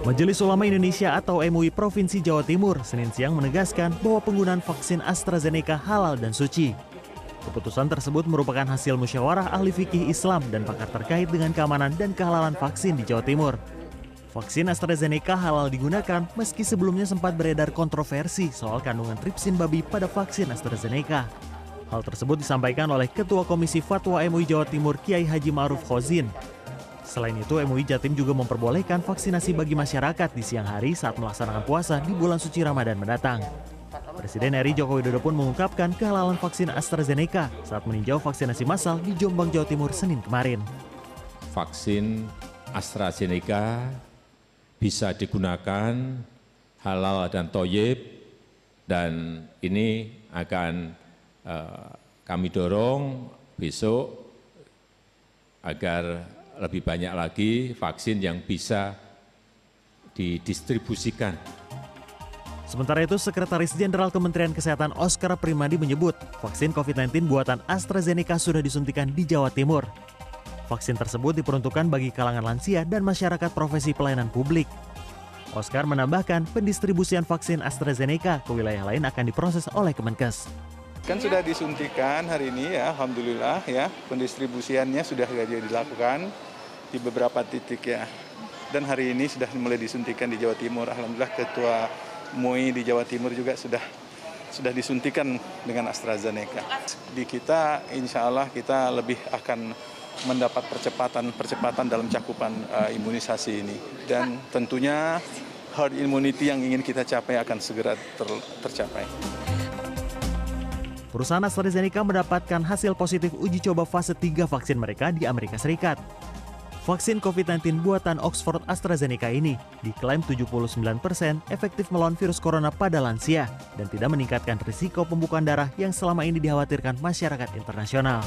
Majelis Ulama Indonesia atau MUI Provinsi Jawa Timur Senin siang menegaskan bahwa penggunaan vaksin AstraZeneca halal dan suci. Keputusan tersebut merupakan hasil musyawarah ahli fikih Islam dan pakar terkait dengan keamanan dan kehalalan vaksin di Jawa Timur. Vaksin AstraZeneca halal digunakan meski sebelumnya sempat beredar kontroversi soal kandungan tripsin babi pada vaksin AstraZeneca. Hal tersebut disampaikan oleh Ketua Komisi Fatwa MUI Jawa Timur Kiai Haji Ma'ruf Khozin Selain itu, MUI Jatim juga memperbolehkan vaksinasi bagi masyarakat di siang hari saat melaksanakan puasa di bulan suci Ramadan mendatang. Presiden RI Joko Widodo pun mengungkapkan kehalalan vaksin AstraZeneca saat meninjau vaksinasi massal di Jombang, Jawa Timur Senin kemarin. Vaksin AstraZeneca bisa digunakan halal dan toyib dan ini akan uh, kami dorong besok agar lebih banyak lagi vaksin yang bisa didistribusikan. Sementara itu, Sekretaris Jenderal Kementerian Kesehatan Oscar Primadi menyebut vaksin COVID-19 buatan AstraZeneca sudah disuntikan di Jawa Timur. Vaksin tersebut diperuntukkan bagi kalangan lansia dan masyarakat profesi pelayanan publik. Oscar menambahkan pendistribusian vaksin AstraZeneca ke wilayah lain akan diproses oleh Kemenkes. Kan sudah disuntikan hari ini ya, Alhamdulillah ya, pendistribusiannya sudah dilakukan di beberapa titik ya. Dan hari ini sudah mulai disuntikan di Jawa Timur. Alhamdulillah Ketua MUI di Jawa Timur juga sudah sudah disuntikan dengan AstraZeneca. Di kita, insya Allah kita lebih akan mendapat percepatan-percepatan dalam cakupan uh, imunisasi ini. Dan tentunya herd immunity yang ingin kita capai akan segera ter, tercapai. Perusahaan AstraZeneca mendapatkan hasil positif uji coba fase 3 vaksin mereka di Amerika Serikat. Vaksin COVID-19 buatan Oxford AstraZeneca ini diklaim 79% efektif melawan virus corona pada lansia dan tidak meningkatkan risiko pembukaan darah yang selama ini dikhawatirkan masyarakat internasional.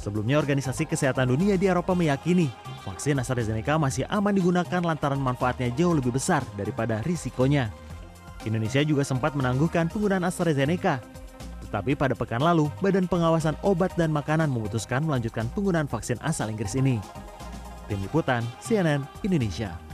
Sebelumnya, Organisasi Kesehatan Dunia di Eropa meyakini vaksin AstraZeneca masih aman digunakan lantaran manfaatnya jauh lebih besar daripada risikonya. Indonesia juga sempat menangguhkan penggunaan AstraZeneca tapi pada pekan lalu, Badan Pengawasan Obat dan Makanan memutuskan melanjutkan penggunaan vaksin asal Inggris ini. Tim Liputan, CNN, Indonesia.